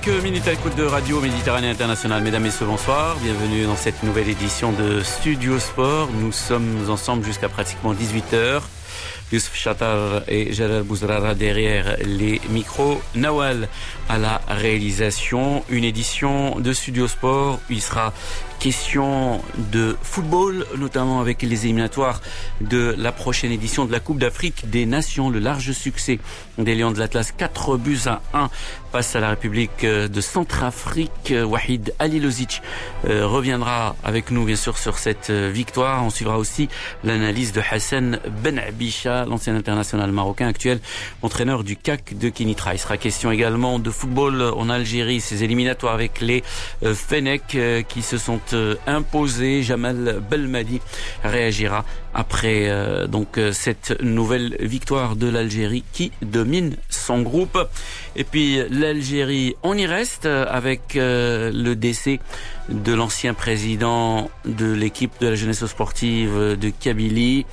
5 minutes à l'écoute de Radio Méditerranée Internationale. Mesdames, Messieurs, bonsoir. Bienvenue dans cette nouvelle édition de Studio Sport. Nous sommes ensemble jusqu'à pratiquement 18h. Youssef Chatar et Jalal Bouzrara derrière les micros. Nawal à la réalisation. Une édition de Studio Sport. Il sera question de football, notamment avec les éliminatoires de la prochaine édition de la Coupe d'Afrique des Nations. Le large succès des Lions de l'Atlas, 4 buts à 1 passe à la République de Centrafrique. Wahid Alilozic euh, reviendra avec nous, bien sûr, sur cette euh, victoire. On suivra aussi l'analyse de Hassan Ben Abisha, l'ancien international marocain, actuel entraîneur du CAC de Kenitra. Il sera question également de football en Algérie, ces éliminatoires avec les euh, Fennec qui se sont euh, imposé. Jamal Belmadi réagira après euh, donc euh, cette nouvelle victoire de l'Algérie qui domine son groupe. Et puis l'Algérie, on y reste avec le décès de l'ancien président de l'équipe de la jeunesse sportive de Kabylie.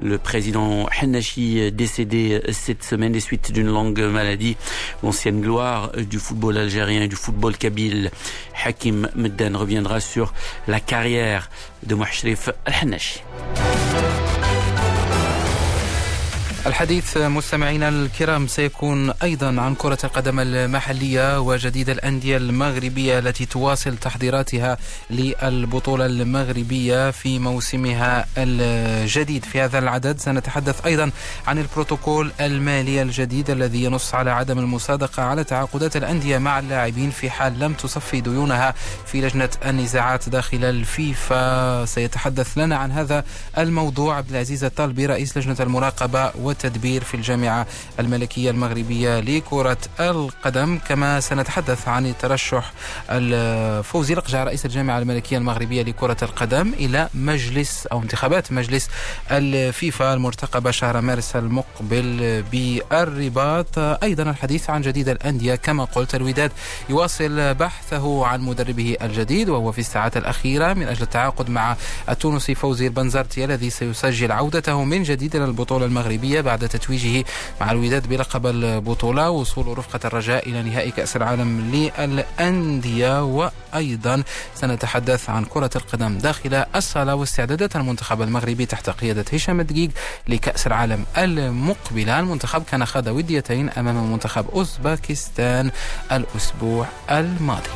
Le président Hanashi décédé cette semaine des suites d'une longue maladie. L'ancienne gloire du football algérien et du football kabyle, Hakim Meddan, reviendra sur la carrière de Mouhshrif Hanashi. الحديث مستمعينا الكرام سيكون أيضا عن كرة القدم المحلية وجديد الأندية المغربية التي تواصل تحضيراتها للبطولة المغربية في موسمها الجديد. في هذا العدد سنتحدث أيضا عن البروتوكول المالي الجديد الذي ينص على عدم المصادقة على تعاقدات الأندية مع اللاعبين في حال لم تصفي ديونها في لجنة النزاعات داخل الفيفا. سيتحدث لنا عن هذا الموضوع عبد العزيز الطالبي رئيس لجنة المراقبة والتدبير في الجامعة الملكية المغربية لكرة القدم كما سنتحدث عن ترشح فوزي لقجع رئيس الجامعة الملكية المغربية لكرة القدم إلى مجلس أو انتخابات مجلس الفيفا المرتقبة شهر مارس المقبل بالرباط. أيضا الحديث عن جديد الأندية كما قلت الوداد يواصل بحثه عن مدربه الجديد وهو في الساعات الأخيرة من أجل التعاقد مع التونسي فوزي البنزرتي الذي سيسجل عودته من جديد إلى البطولة المغربية بعد تتويجه مع الوداد بلقب البطولة وصول رفقة الرجاء إلى نهائي كأس العالم للأندية وأيضا سنتحدث عن كرة القدم داخل الصالة واستعدادات المنتخب المغربي تحت قيادة هشام الدقيق لكأس العالم المقبلة. المنتخب كان خاض وديتين أمام منتخب أوزباكستان الأسبوع الماضي.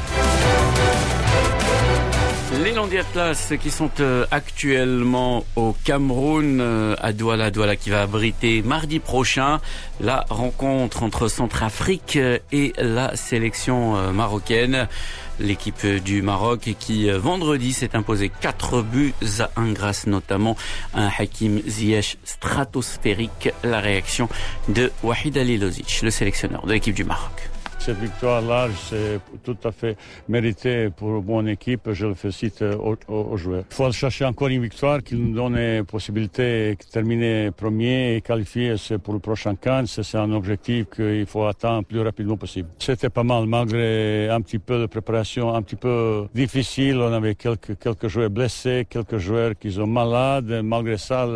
Les Landia Atlas qui sont euh, actuellement au Cameroun, euh, à Douala, Douala qui va abriter mardi prochain la rencontre entre Centrafrique et la sélection euh, marocaine. L'équipe du Maroc qui vendredi s'est imposée 4 buts à 1 grâce notamment à un Hakim Ziyech stratosphérique. La réaction de Wahid Ali Lozic, le sélectionneur de l'équipe du Maroc. Cette victoire-là, c'est tout à fait mérité pour mon équipe. Je le félicite aux, aux, joueurs. Il faut chercher encore une victoire qui nous donne la possibilité de terminer premier et qualifier pour le prochain camp. C'est un objectif qu'il faut atteindre le plus rapidement possible. C'était pas mal, malgré un petit peu de préparation un petit peu difficile. On avait quelques, joueurs blessés, quelques joueurs qui sont malades. Malgré ça,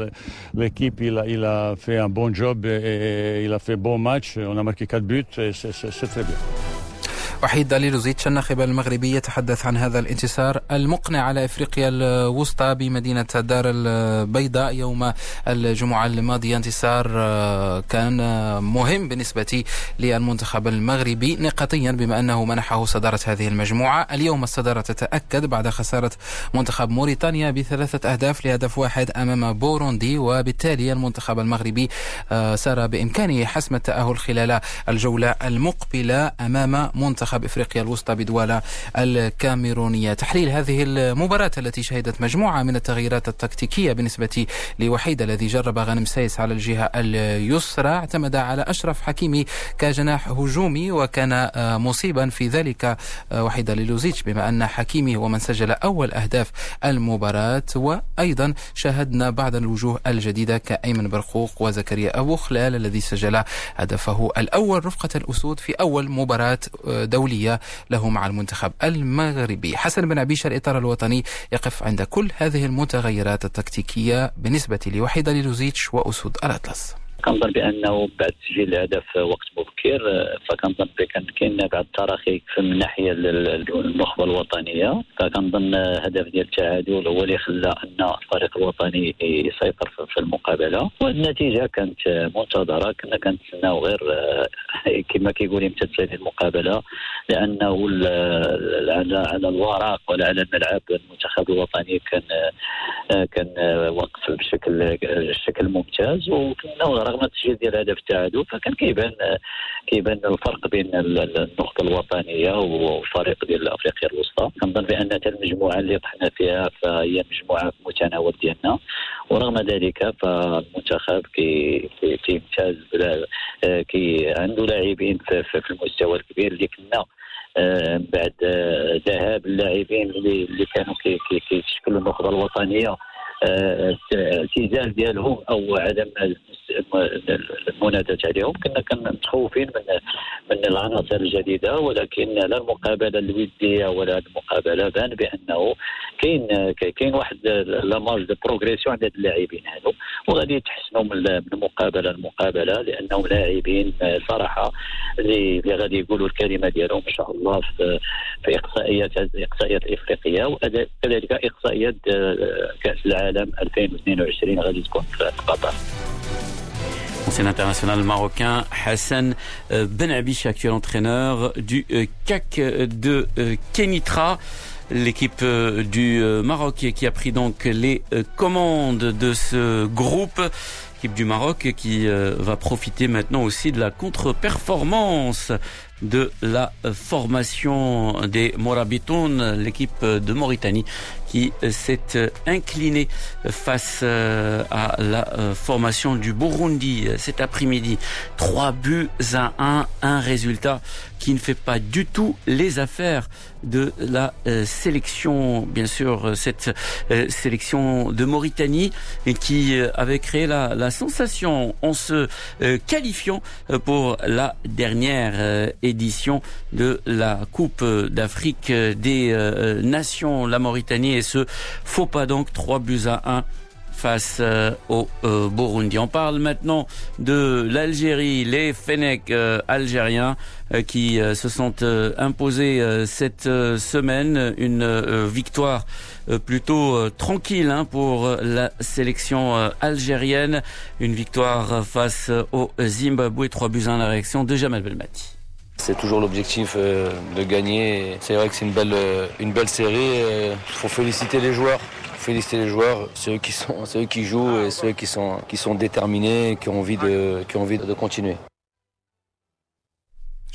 l'équipe, a, fait un bon job et, il a fait bon match. On a marqué quatre buts et c'est très bien. you. وحيد دليل زيتش الناخب المغربي يتحدث عن هذا الانتصار المقنع على إفريقيا الوسطى بمدينة الدار البيضاء يوم الجمعة الماضية. انتصار كان مهم بالنسبة للمنتخب المغربي نقطيا بما أنه منحه صدارة هذه المجموعة. اليوم الصدارة تتأكد بعد خسارة منتخب موريتانيا بثلاثة أهداف لهدف واحد أمام بوروندي وبالتالي المنتخب المغربي سار بإمكانه حسم التأهل خلال الجولة المقبلة أمام منتخب منتخب إفريقيا الوسطى بدوالة الكاميرونية. تحليل هذه المباراة التي شهدت مجموعة من التغييرات التكتيكية بالنسبة لوحيد الذي جرب غانم سايس على الجهة اليسرى اعتمد على أشرف حكيمي كجناح هجومي وكان مصيبا في ذلك وحيد للوزيتش بما أن حكيمي هو من سجل أول أهداف المباراة. وأيضا شاهدنا بعض الوجوه الجديدة كأيمن برقوق وزكريا أبو خلال الذي سجل هدفه الأول رفقة الأسود في أول مباراة دولية له مع المنتخب المغربي. حسن بن عبيشة الإطار الوطني يقف عند كل هذه المتغيرات التكتيكية بالنسبة لوحيد لوزيتش وأسود الأطلس. كنظن بأنه بعد تسجيل الهدف وقت مبكر فكنظن كان كاين بعض التراخي من ناحية النخبه الوطنية. فكنظن هدف ديال التعادل هو اللي خلى أن الفريق الوطني يسيطر في المقابلة. والنتيجة كانت منتظرة. كنا كنتسناو غير كما كيقول إمتى المقابلة لأنه على الورق ولا على الملعب المنتخب الوطني كان كان وقف بشكل بشكل ممتاز. وكنا رغم تسجيل ديال هدف التعادل فكان كيبان كيبان الفرق بين النخبه الوطنية والفريق ديال أفريقيا الوسطى. كنظن بأن المجموعة اللي طحنا فيها فهي مجموعة في المتناول ديالنا. ورغم ذلك فالمنتخب كي كيمتاز كي عنده لاعبين في المستوى الكبير اللي كنا آه، بعد آه، ذهاب اللاعبين اللي كانوا كيشكلوا النخبه الوطنية. الاعتزال ديالهم أو عدم المنادات عليهم. كنا متخوفين من من العناصر الجديدة ولكن لا المقابله الودية ولا المقابلة. بان بأنه كاين كاين واحد la marge de progression عند اللاعبين هذو وغادي يتحسنوا من مقابله لمقابله لأنهم لاعبين صراحة اللي غادي يقولوا الكلمة ديالهم إن شاء الله في اقصائيات الاقصائيات الافريقيه وكذلك إقصائيات كأس العالم 2022 غادي تكون في قطر Ancien international marocain Hassan euh, Benabiche, actuel entraîneur du euh, CAC de euh, Kenitra l'équipe du Maroc qui a pris donc les commandes de ce groupe équipe du Maroc qui va profiter maintenant aussi de la contre-performance de la formation des Morabitoun, l'équipe de Mauritanie qui s'est inclinée face à la formation du Burundi cet après-midi. Trois buts à un, un résultat qui ne fait pas du tout les affaires de la euh, sélection, bien sûr, euh, cette euh, sélection de Mauritanie et qui avait créé la, la sensation en se qualifiant pour la dernière édition de la Coupe d'Afrique des Nations, la Mauritanie, et ce faux pas donc 3 buts à 1 face euh, au euh, Burundi. On parle maintenant de l'Algérie, les Fenech euh, algériens qui se sont imposés cette semaine. Une victoire plutôt tranquille hein, pour la sélection algérienne. Une victoire face au Zimbabwe, 3 buts à la réaction de Jamal Belmati. C'est toujours l'objectif de gagner. C'est vrai que c'est une belle, une belle série. Il faut féliciter les joueurs féliciter les joueurs, ceux qui, sont, ceux qui jouent et ceux qui sont, qui sont déterminés qui qui ont envie de continuer.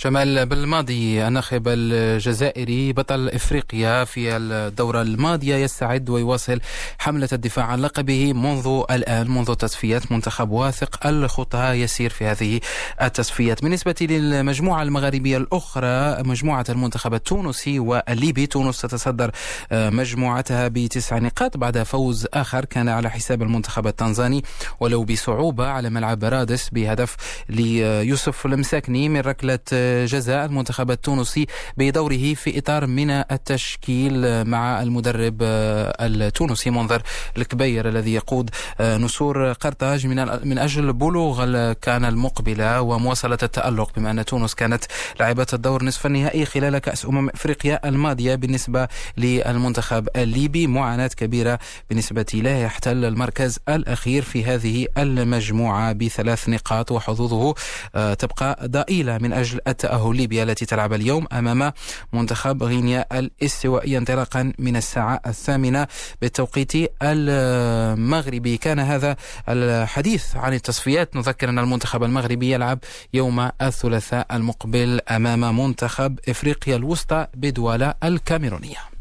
جمال بالماضي الناخب الجزائري بطل إفريقيا في الدورة الماضية يستعد ويواصل حملة الدفاع عن لقبه منذ الآن منذ تصفيات منتخب واثق. الخطى يسير في هذه التصفيات. بالنسبة للمجموعة المغاربية الأخرى مجموعة المنتخب التونسي والليبي. تونس تتصدر مجموعتها بتسع نقاط بعد فوز آخر كان على حساب المنتخب التنزاني ولو بصعوبة على ملعب رادس بهدف ليوسف المساكني من ركلة جزاء المنتخب التونسي بدوره في إطار من التشكيل مع المدرب التونسي منظر الكبير الذي يقود نسور قرطاج من من أجل بلوغ كان المقبلة ومواصلة التألق بما أن تونس كانت لعبت الدور نصف النهائي خلال كأس أمم إفريقيا الماضية بالنسبة للمنتخب الليبي. معاناة كبيرة بالنسبة له يحتل المركز الأخير في هذه المجموعة بثلاث نقاط وحظوظه تبقى ضئيلة من أجل التأهل ليبيا التي تلعب اليوم أمام منتخب غينيا الاستوائي انطلاقا من الساعة الثامنة بالتوقيت المغربي. كان هذا الحديث عن التصفيات. نذكر أن المنتخب المغربي يلعب يوم الثلاثاء المقبل أمام منتخب إفريقيا الوسطى بدوالة الكاميرونية.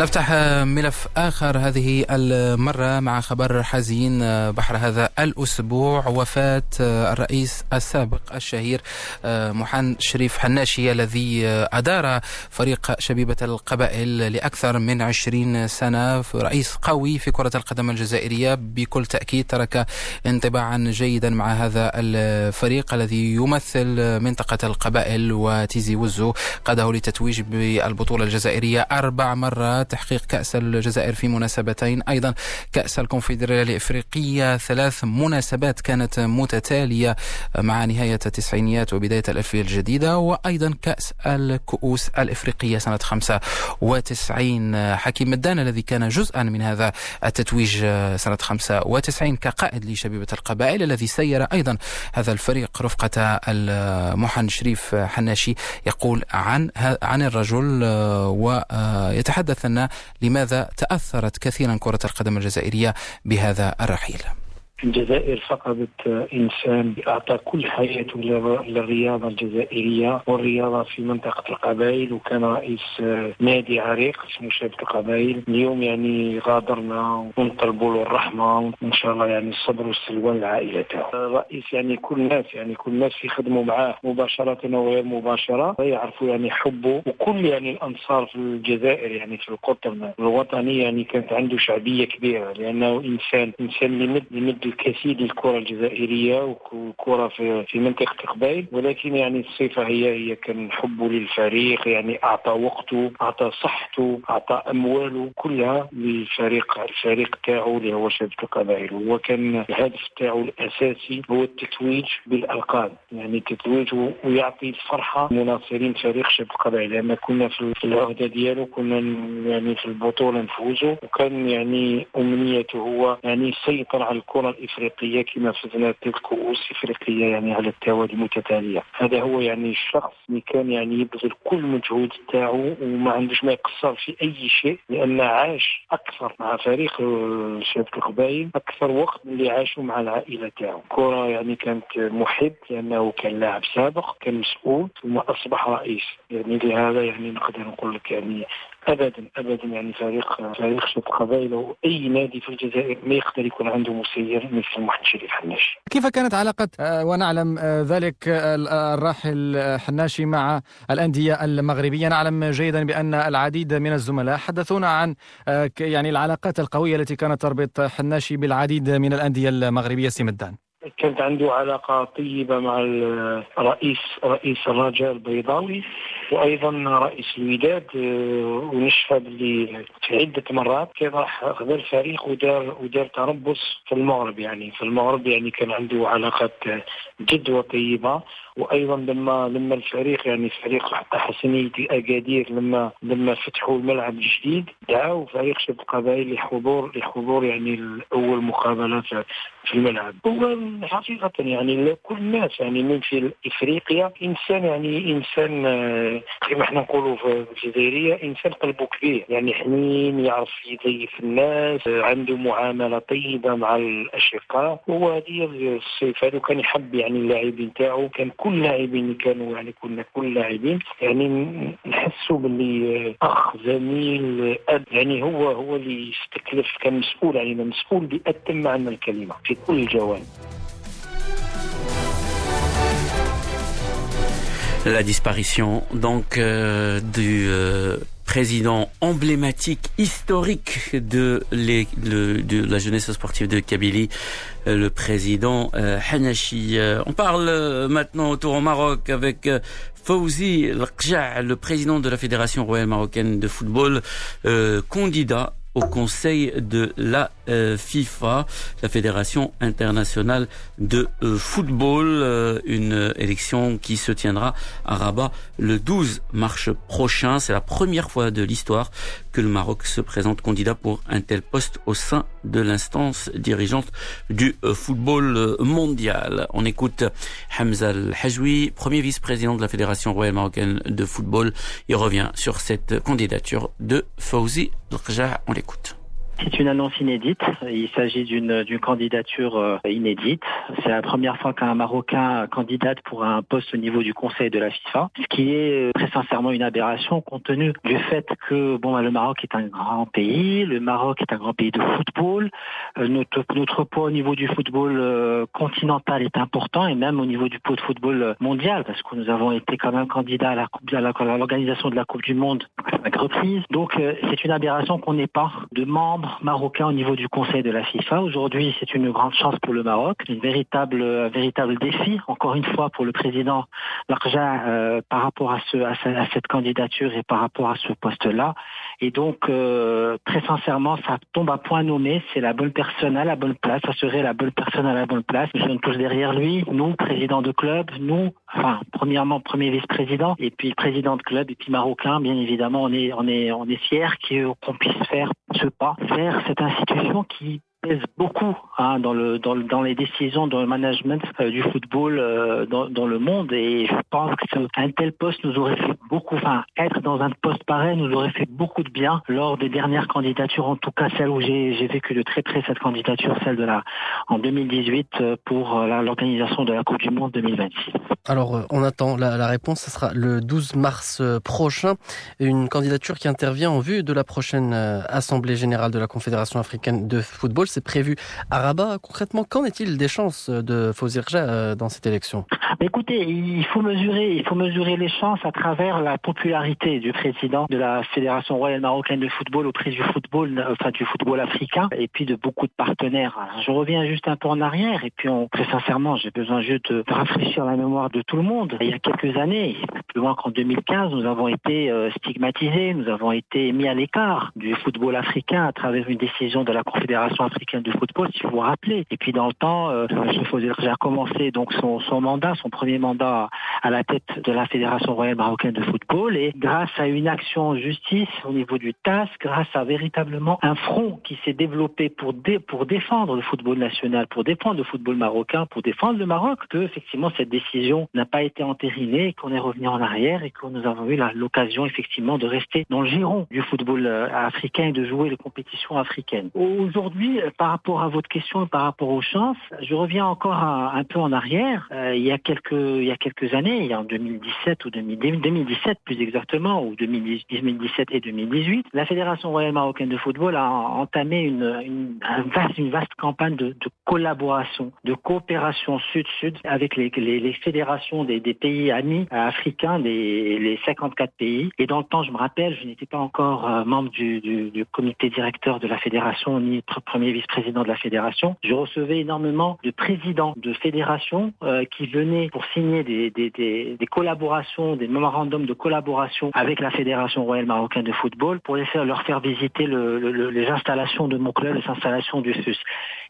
نفتح ملف آخر هذه المرة مع خبر حزين بحر هذا الأسبوع. وفاة الرئيس السابق الشهير محن شريف حناشي الذي أدار فريق شبيبة القبائل لأكثر من عشرين سنة. رئيس قوي في كرة القدم الجزائرية بكل تأكيد ترك انطباعا جيدا مع هذا الفريق الذي يمثل منطقة القبائل. وتيزي وزو قاده لتتويج بالبطولة الجزائرية أربع مرات. تحقيق كأس الجزائر في مناسبتين. أيضا كأس الكونفدرالية الإفريقية ثلاث مناسبات كانت متتالية مع نهاية التسعينيات وبداية الألفية الجديدة. وأيضا كأس الكؤوس الإفريقية سنة 95 حكيم مدان الذي كان جزءا من هذا التتويج سنة 95 كقائد لشبيبة القبائل الذي سير أيضا هذا الفريق رفقة المحن شريف حناشي يقول عن عن الرجل ويتحدث لماذا تأثرت كثيرا كرة القدم الجزائرية بهذا الرحيل. الجزائر فقدت إنسان اعطى كل حياته للرياضة الجزائرية والرياضة في منطقة القبائل وكان رئيس نادي عريق اسمه شبكه القبائل. اليوم يعني غادرنا ونطلبوا له الرحمة وإن شاء الله يعني الصبر والسلوان لعائلته. الرئيس يعني كل الناس يعني كل الناس يخدموا معاه مباشرة وغير مباشرة. يعرفوا يعني حبه وكل يعني الأنصار في الجزائر يعني في القطر الوطني يعني كانت عنده شعبية كبيرة لأنه إنسان إنسان يمد يمد الكثير للكرة الجزائرية والكرة في في منطقة القبائل ولكن يعني الصفة هي هي كان حبه للفريق يعني أعطى وقته أعطى صحته أعطى أمواله كلها للفريق الفريق تاعو اللي هو شبكه القبائل. وهو كان الهدف تاعو الأساسي هو التتويج بالالقاب يعني التتويج ويعطي الفرحة لمناصرين فريق شبكه القبائل. لأن كنا في العهدة ديالو كنا يعني في البطولة نفوزوا وكان يعني أمنيته هو يعني يسيطر على الكرة الافريقيه كما فزنا ثلاث كؤوس إفريقية يعني على التوالي متتاليه هذا هو يعني الشخص اللي كان يعني يبذل كل مجهود تاعو وما عندوش ما يقصر في أي شيء لأن عاش أكثر مع فريق شبكه القبائل أكثر وقت اللي عاشوا مع العائلة تاعو. كره يعني كانت محب لأنه كان لاعب سابق كان مسؤول ثم أصبح رئيس. يعني لهذا يعني نقدر نقول لك يعني ابدا ابدا يعني فريق فريق شباب قبائل أو أي نادي في الجزائر ما يقدر يكون عنده مسير مثل محمد شريف حناشي. كيف كانت علاقة آه، ونعلم آه، ذلك آه، الراحل حناشي مع الأندية المغربية نعلم جيدا بأن العديد من الزملاء حدثونا عن يعني العلاقات القوية التي كانت تربط حناشي بالعديد من الأندية المغربية سيمدان. كانت عنده علاقة طيبة مع الرئيس رئيس الرجاء البيضاوي وأيضا رئيس الوداد آه، ونشفى باللي في عدة مرات كان راح خذ الفريق ودار ودار تربص في المغرب يعني. في المغرب يعني كان عنده علاقات جد وطيبة وأيضا لما لما الفريق يعني فريق حسنيتي اكادير لما لما فتحوا الملعب الجديد دعوا فريق شباب القبائل لحضور لحضور يعني اول مقابله في الملعب. هو حقيقة يعني كل الناس يعني من في إفريقيا إنسان يعني إنسان آه، كما إحنا نقولوا في الجزائرية إنسان قلبه كبير. يعني حنين يعرف يضيف الناس عنده معاملة طيبة مع الأشقاء. هو هذه الصفات وكان يحب يعني اللاعبين تاعو كان كل اللاعبين كانوا يعني كنا كل لاعبين. يعني نحسوا باللي أخ زميل أب. يعني هو هو اللي يستكلف كان مسؤول علينا مسؤول بأتم معنى الكلمة في كل الجوانب. La disparition donc euh, du euh, président emblématique, historique de, la jeunesse sportive de Kabylie, euh, le président euh, Hanashi. Euh, on parle euh, maintenant autour au Maroc avec Fawzi le président de la Fédération royale marocaine de football, candidat au Conseil de la euh, FIFA, la Fédération internationale de euh, football, euh, une élection qui se tiendra à Rabat le 12 mars prochain. C'est la première fois de l'histoire que le Maroc se présente candidat pour un tel poste au sein de l'instance dirigeante du football mondial. On écoute Hamza Al-Hajwi, premier vice-président de la Fédération royale marocaine de football. Il revient sur cette candidature de Fawzi On l'écoute. C'est une annonce inédite. Il s'agit d'une candidature euh, inédite. C'est la première fois qu'un Marocain candidate pour un poste au niveau du Conseil de la FIFA, ce qui est euh, très sincèrement une aberration compte tenu du fait que bon, le Maroc est un grand pays, le Maroc est un grand pays de football, euh, notre, notre poids au niveau du football continental est important et même au niveau du poids de football mondial parce que nous avons été quand même candidats à l'organisation de la Coupe du Monde à cinq reprises. Donc c'est une aberration qu'on n'ait pas de membres joueurs marocains au niveau du Conseil de la FIFA. Aujourd'hui, c'est une grande chance pour le Maroc, une véritable, un véritable défi, encore une fois, pour le président Larja euh, par rapport à, ce, à, cette candidature et par rapport à ce poste-là. Et donc, euh, très sincèrement, ça tombe à point nommé. C'est la bonne personne à la bonne place. Ça serait la bonne personne à la bonne place. Nous sommes tous derrière lui. Nous, président de club, nous, enfin, premièrement, premier vice-président, et puis président de club, et puis marocain, bien évidemment, on est, on est, on est fiers qu'on puisse faire ce pas cette institution qui beaucoup hein, dans, le, dans, dans, les décisions, dans le management euh, du football euh, dans, le monde. Et je pense qu'un tel poste nous aurait fait beaucoup, enfin, être dans un poste pareil nous aurait fait beaucoup de bien lors des dernières candidatures, en tout cas celle où j'ai vécu de très près cette candidature, celle de la en 2018 euh, pour l'organisation de la Coupe du Monde 2026. Alors, on attend la réponse. Ce sera le 12 mars prochain. Une candidature qui intervient en vue de la prochaine Assemblée générale de la Confédération africaine de football c'est prévu à Rabat. Concrètement, qu'en est-il des chances de Fozirja euh, dans cette élection? Écoutez, il faut mesurer, il faut mesurer les chances à travers la popularité du président de la Fédération royale marocaine de football auprès du football, du football africain, et puis de beaucoup de partenaires. je reviens juste un peu en arrière, et puis très sincèrement, j'ai besoin juste de rafraîchir la mémoire de tout le monde. Il y a quelques années, plus loin qu'en 2015, nous avons été euh, stigmatisés, nous avons été mis à l'écart du football africain à travers une décision de la Confédération africaine de football, si vous vous rappelez. Et puis dans le temps, euh, j'ai recommencé donc son, son, mandat, son premier mandat à la tête de la Fédération royale marocaine de football. Et grâce à une action en justice au niveau du TAS, grâce à véritablement un front qui s'est développé pour, pour défendre le football national, pour défendre le football marocain, pour défendre le Maroc, que effectivement cette décision n'a pas été entérinée, qu'on est revenu en arrière et que nous avons eu l'occasion effectivement de rester dans le giron du football euh, africain et de jouer les compétitions africaines. Aujourd'hui, par rapport à votre question, par rapport aux chances, je reviens encore un, peu en arrière. Euh, il y a quelques il y a années, il y a en 2017 ou 2017 plus exactement, ou 2017 et 2018, la Fédération royale marocaine de football a entamé une, une, vaste, campagne de, collaboration, de coopération sud-sud avec les, fédérations des, pays amis africains, des, les 54 pays. Et dans le temps, je me rappelle, je n'étais pas encore euh, membre du comité directeur de la fédération ni premier vice vice-président de la fédération, je recevais énormément de présidents de fédérations euh, qui venaient pour signer des, des, des, des, collaborations, des mémorandums de collaboration avec la Fédération royale marocaine de football pour les faire, leur faire visiter le, le, les installations de mon club, les installations du FUS.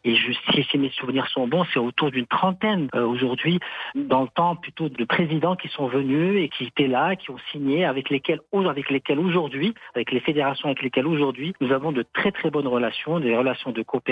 Et je, si, mes souvenirs sont bons, c'est autour d'une trentaine euh, aujourd'hui, dans le temps plutôt de présidents qui sont venus et qui étaient là, qui ont signé, avec lesquels, avec lesquels aujourd'hui, avec les fédérations avec lesquelles aujourd'hui, nous avons de très très bonnes relations, des relations de coopération.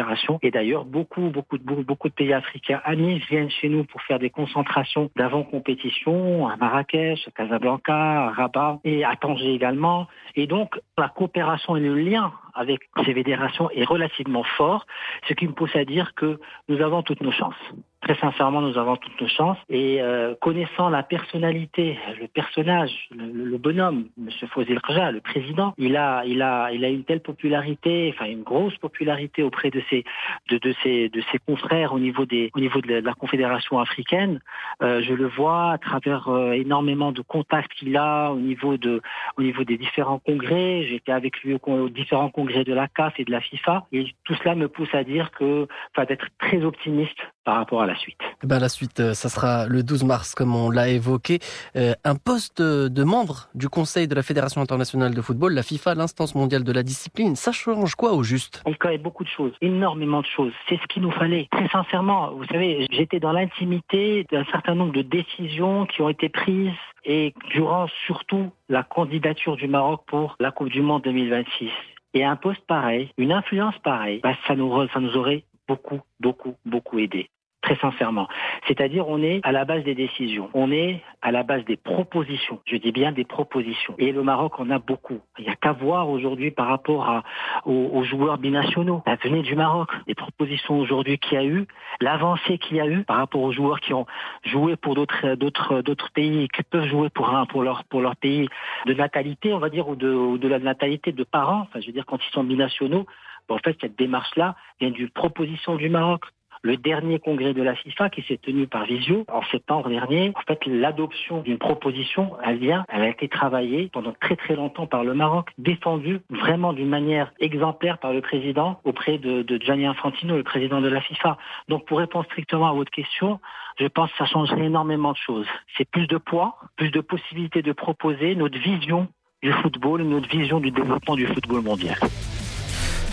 Et d'ailleurs, beaucoup, beaucoup de, pays africains amis viennent chez nous pour faire des concentrations d'avant-compétition à Marrakech, à Casablanca, à Rabat et à Tanger également. Et donc, la coopération et le lien avec ces fédérations est relativement fort, ce qui me pousse à dire que nous avons toutes nos chances. Très sincèrement, nous avons toutes nos chances. Et euh, connaissant la personnalité, le personnage, le, le bonhomme, M. Fozil Khaja, le président, il a, il a, il a une telle popularité, enfin une grosse popularité auprès de ses, de, de ses, de ses confrères au niveau des, au niveau de la, Confédération africaine. Euh, je le vois à travers euh, énormément de contacts qu'il a au niveau de, au niveau des différents congrès. J'étais avec lui aux, différents congrès de la CAF et de la FIFA. Et tout cela me pousse à dire que, enfin, d'être très optimiste par rapport à la suite. Eh ben la suite, euh, ça sera le 12 mars, comme on l'a évoqué. Euh, un poste de membre du Conseil de la Fédération internationale de football, la FIFA, l'instance mondiale de la discipline, ça change quoi au juste? Il connaît beaucoup de choses, énormément de choses. C'est ce qu'il nous fallait. Très sincèrement, vous savez, j'étais dans l'intimité d'un certain nombre de décisions qui ont été prises et durant surtout la candidature du Maroc pour la Coupe du Monde 2026. Et un poste pareil, une influence pareille, bah, ça, nous, ça nous aurait beaucoup, beaucoup, beaucoup aidé très sincèrement. C'est-à-dire on est à la base des décisions, on est à la base des propositions, je dis bien des propositions. Et le Maroc en a beaucoup. Il n'y a qu'à voir aujourd'hui par rapport à, aux, joueurs binationaux, la venue du Maroc, les propositions aujourd'hui qu'il y a eu, l'avancée qu'il y a eu par rapport aux joueurs qui ont joué pour d'autres d'autres d'autres pays, qui peuvent jouer pour un pour leur pour leur pays de natalité, on va dire, ou de, ou de la natalité de parents. Enfin, je veux dire quand ils sont binationaux, en fait cette démarche là vient d'une proposition du Maroc Le dernier congrès de la FIFA qui s'est tenu par visio en septembre dernier, en fait, l'adoption d'une proposition, elle vient, elle a été travaillée pendant très très longtemps par le Maroc, défendue vraiment d'une manière exemplaire par le président auprès de, de Gianni Infantino, le président de la FIFA. Donc pour répondre strictement à votre question, je pense que ça changerait énormément de choses. C'est plus de poids, plus de possibilités de proposer notre vision du football, notre vision du développement du football mondial.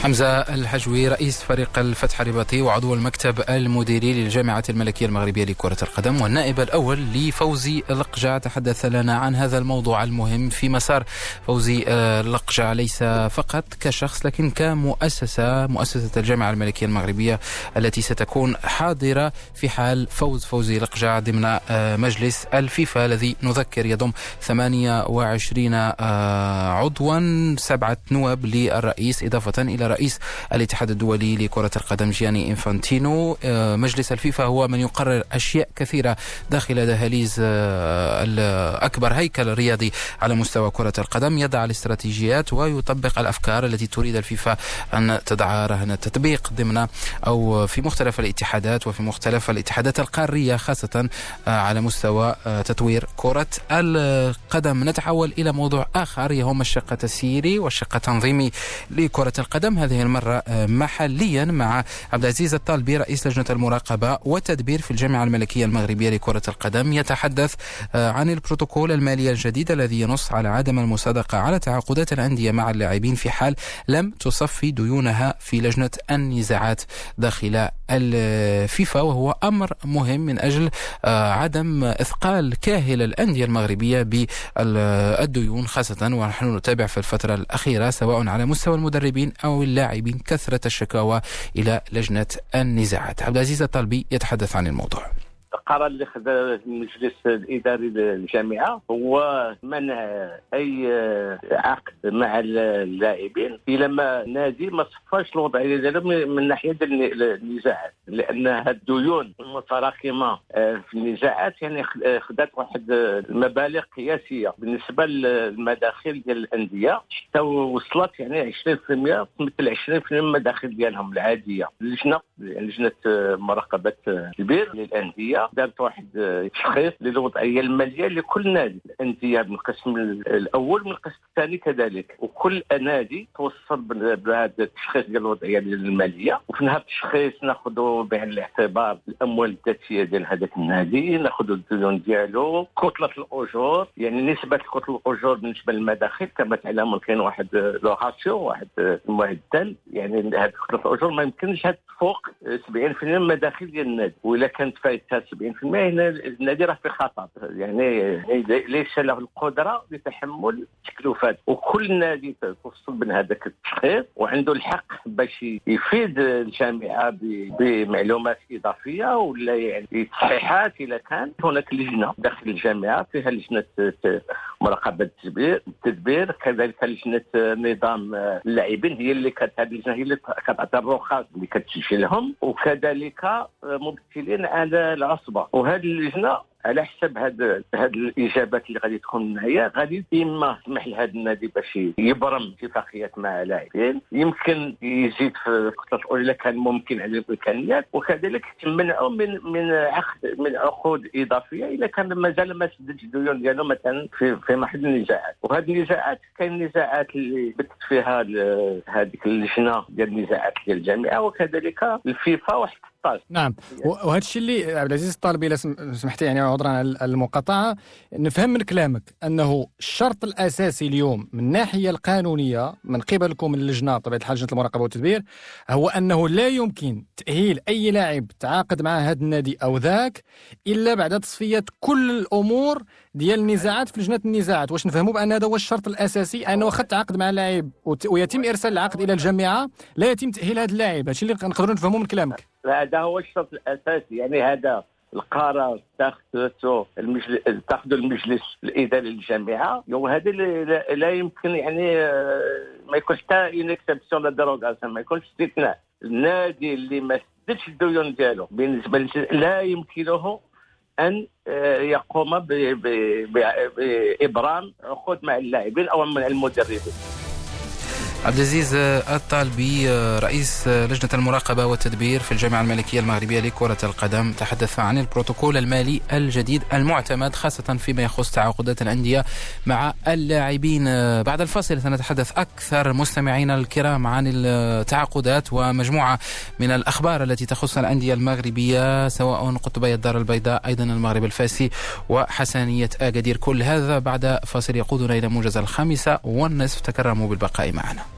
حمزة الحجوي رئيس فريق الفتح الرباطي وعضو المكتب المديري للجامعة الملكية المغربية لكرة القدم والنائب الأول لفوزي القجع تحدث لنا عن هذا الموضوع المهم في مسار فوزي القجع ليس فقط كشخص لكن كمؤسسة مؤسسة الجامعة الملكية المغربية التي ستكون حاضرة في حال فوز فوزي القجع ضمن مجلس الفيفا الذي نذكر يضم 28 عضوا. سبعة نواب للرئيس إضافة إلى رئيس الاتحاد الدولي لكرة القدم جياني إنفانتينو. آه، مجلس الفيفا هو من يقرر أشياء كثيرة داخل دهاليز آه، الأكبر هيكل رياضي على مستوى كرة القدم. يضع الاستراتيجيات ويطبق الأفكار التي تريد الفيفا أن تضع رهن التطبيق ضمن أو في مختلف الاتحادات وفي مختلف الاتحادات القارية خاصة آه، على مستوى تطوير كرة القدم. نتحول إلى موضوع آخر يهم الشق التسييري والشق التنظيمي لكرة القدم. هذه المرة آه، محليا مع عبد العزيز الطالبي رئيس لجنة المراقبة والتدبير في الجامعة الملكية المغربية لكرة القدم يتحدث آه، عن البروتوكول المالي الجديد الذي ينص على عدم المصادقة على تعاقدات الأندية مع اللاعبين في حال لم تصفي ديونها في لجنة النزاعات داخل الفيفا وهو أمر مهم من أجل آه، عدم إثقال كاهل الأندية المغربية بالديون خاصة ونحن نتابع في الفترة الأخيرة سواء على مستوى المدربين أو اللاعبين كثرة الشكاوى إلى لجنة النزاعات. عبد العزيز الطلبي يتحدث عن الموضوع. القرار اللي خذ المجلس الإداري للجامعة هو منع أي عقد مع اللاعبين. إلى ما نادي ما صفاش الوضعيه ديالو من ناحية النزاعات لأن هاد الديون المتراكمة آه، في النزاعات يعني خدات واحد المبالغ قياسية. بالنسبة للمداخل ديال الأندية حتى وصلت يعني 20% تمثل 20% من المداخل ديالهم العادية. اللجنة لجنة مراقبة البير للأندية. دارت واحد تشخيص للوضعيه المالية لكل نادي. الانديه من القسم الأول من القسم الثاني كذلك. وكل نادي توصل بهذا التشخيص ديال الوضعيه المالية. وفي هذا التشخيص ناخذ بعين الاعتبار الأموال الذاتية ديال هذاك النادي. ناخذ الديون ديالو. كتلة الأجور. يعني نسبة كتلة الأجور بالنسبة للمداخل كما تعلمون كاين واحد لو راسيو واحد المعدل. يعني هذه كتلة الأجور. ما يمكنش تفوق 70% من المداخل ديال النادي. واذا كانت فايتها 70% هنا النادي في خطر. يعني ليس له القدرة لتحمل التكلفات. وكل نادي توصل من هذاك التشخيص وعنده الحق باش يفيد الجامعة بمعلومات إضافية ولا يعني تصحيحات اذا كان. هناك لجنة داخل الجامعة فيها لجنة مراقبة التدبير التدبير. كذلك لجنة نظام اللاعبين هي اللي كانت هذه اللجنة هي اللي كتعطي الرخص اللي كتسجلهم. وكذلك ممثلين على العصبه وهذه اللجنه على حسب هاد هاد الإجابات اللي غادي تكون معايا غادي إما تسمح لهذا النادي باش يبرم اتفاقيات مع لاعبين يمكن يزيد في الخطه الأولى كان ممكن على الإمكانيات وكذلك تمنعوا من من عقد من عقود إضافية اذا كان مازال ما سددش الديون ديالو مثلا في في محل النزاعات. وهذه النزاعات كاين نزاعات اللي بت فيها هذيك اللجنة ديال النزاعات ديال الجامعة وكذلك الفيفا وحتى نعم. وهذا الشيء اللي عبد العزيز الطالبي إذا سمحتي يعني عذرا على المقاطعة. نفهم من كلامك أنه الشرط الأساسي اليوم من الناحية القانونية من قبلكم اللجنة طبيعة الحال لجنة المراقبة والتدبير هو أنه لا يمكن تأهيل أي لاعب تعاقد مع هذا النادي أو ذاك إلا بعد تصفية كل الأمور ديال النزاعات في لجنة النزاعات. واش نفهموا بأن هذا هو الشرط الأساسي؟ أنه واخا تعاقد مع لاعب ويتم إرسال العقد إلى الجامعة. لا يتم تأهيل هذا اللاعب. هذا اللي نقدروا نفهموا من كلامك. هذا هو الشرط الأساسي. يعني هذا القرار تاخذته المجلس تاخذ المجلس الإداري للجامعة. وهذا لا يمكن يعني آه، ما يكونش حتى une exception لا dérogation ما يكونش استثناء. النادي اللي ما سددش الديون ديالو بالنسبة لا يمكنه أن آه، يقوم بإبرام عقود مع اللاعبين أو مع المدربين. عبد العزيز الطالبي رئيس لجنة المراقبة والتدبير في الجامعة الملكية المغربية لكرة القدم تحدث عن البروتوكول المالي الجديد المعتمد خاصة فيما يخص تعاقدات الأندية مع اللاعبين. بعد الفاصل سنتحدث أكثر مستمعينا الكرام عن التعاقدات ومجموعة من الأخبار التي تخص الأندية المغربية سواء قطبي الدار البيضاء أيضا المغرب الفاسي وحسنية أكادير. كل هذا بعد فاصل يقودنا إلى موجز الخامسة والنصف. تكرموا بالبقاء معنا –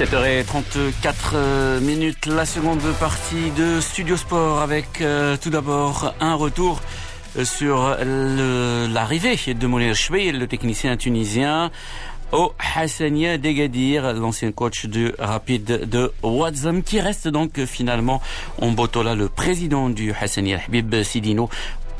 7h34 minutes, la seconde partie de Studio Sport avec euh, tout d'abord un retour sur l'arrivée de Mounir Chouil, le technicien tunisien, au Hassania Degadir, l'ancien coach du Rapide de Wadzam, qui reste donc finalement en Botola. Le président du Hassania, Habib Sidino,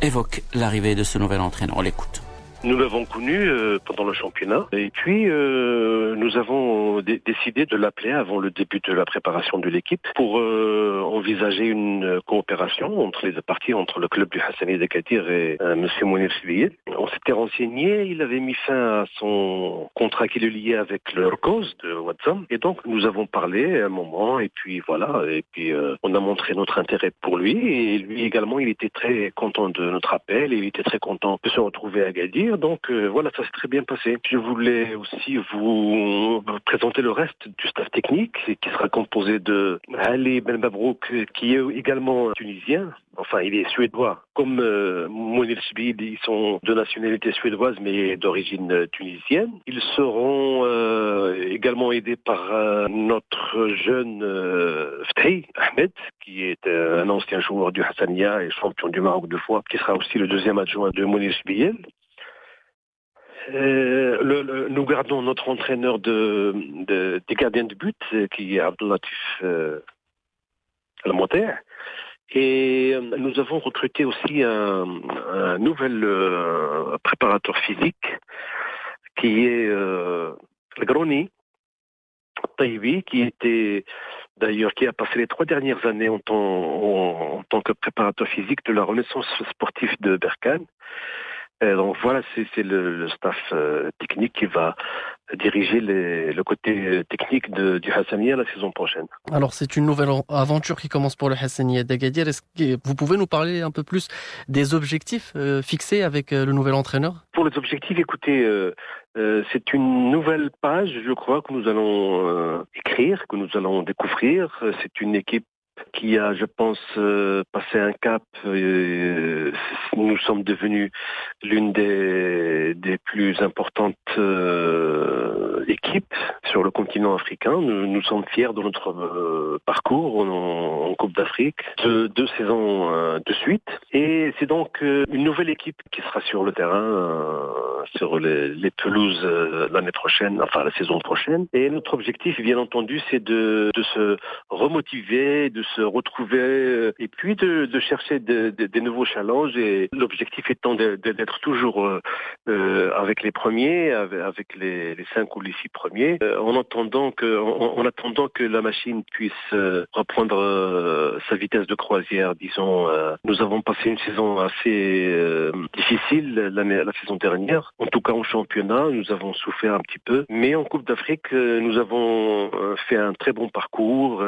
évoque l'arrivée de ce nouvel entraîneur. On l'écoute. Nous l'avons connu euh, pendant le championnat. Et puis euh, nous avons décidé de l'appeler avant le début de la préparation de l'équipe pour euh, envisager une coopération entre les parties, entre le club du Hassani Dekatir et Monsieur Mounir Sibiye. On s'était renseigné, il avait mis fin à son contrat qui le liait avec le cause de Watson. Et donc nous avons parlé à un moment et puis voilà et puis on a montré notre intérêt pour lui. Et lui également il était très content de notre appel et il était très content de se retrouver à Gadir donc euh, voilà, ça s'est très bien passé. Je voulais aussi vous présenter le reste du staff technique qui sera composé de Ali Ben Babrouk qui est également tunisien. Enfin, il est suédois. Comme euh, Mounir ils sont de nationalité suédoise mais d'origine tunisienne. Ils seront euh, également aidés par euh, notre jeune euh, Ahmed, qui est un ancien joueur du Hassania et champion du Maroc deux fois, qui sera aussi le deuxième adjoint de Mounir Sbiel. Euh, le, nous gardons notre entraîneur de, de, des gardiens de but, euh, qui est Abdelatif euh, Et euh, nous avons recruté aussi un, un nouvel euh, préparateur physique, qui est euh, Groni, Taïbi, qui était d'ailleurs qui a passé les trois dernières années en tant, en tant que préparateur physique de la Renaissance sportive de Berkane. Euh, donc voilà, c'est le, le, staff euh, technique qui va diriger les, le côté technique de, du Hassania la saison prochaine. Alors c'est une nouvelle aventure qui commence pour le Hassania d'Agadir. Est-ce que vous pouvez nous parler un peu plus des objectifs euh, fixés avec euh, le nouvel entraîneur? Pour les objectifs, écoutez, euh, c'est une nouvelle page, je crois, que nous allons écrire, que nous allons découvrir. C'est une équipe qui a, je pense, euh, passé un cap. Euh, nous sommes devenus l'une des, plus importantes euh, équipes sur le continent africain. Nous, nous sommes fiers de notre parcours en, Coupe d'Afrique, de deux saisons de suite. Et c'est donc une nouvelle équipe qui sera sur le terrain, sur les, les pelouses l'année prochaine, enfin la saison prochaine. Et notre objectif, bien entendu, c'est de, de se remotiver, de se retrouver euh, et puis de, chercher des de, nouveaux challenges et l'objectif étant d'être toujours euh, euh, avec les premiers, avec les, cinq ou les six premiers, en attendant que en, en, attendant que la machine puisse reprendre sa vitesse de croisière, disons. nous avons passé une saison assez difficile la saison dernière. En tout cas en championnat, nous avons souffert un petit peu, mais en Coupe d'Afrique, nous avons fait un très bon parcours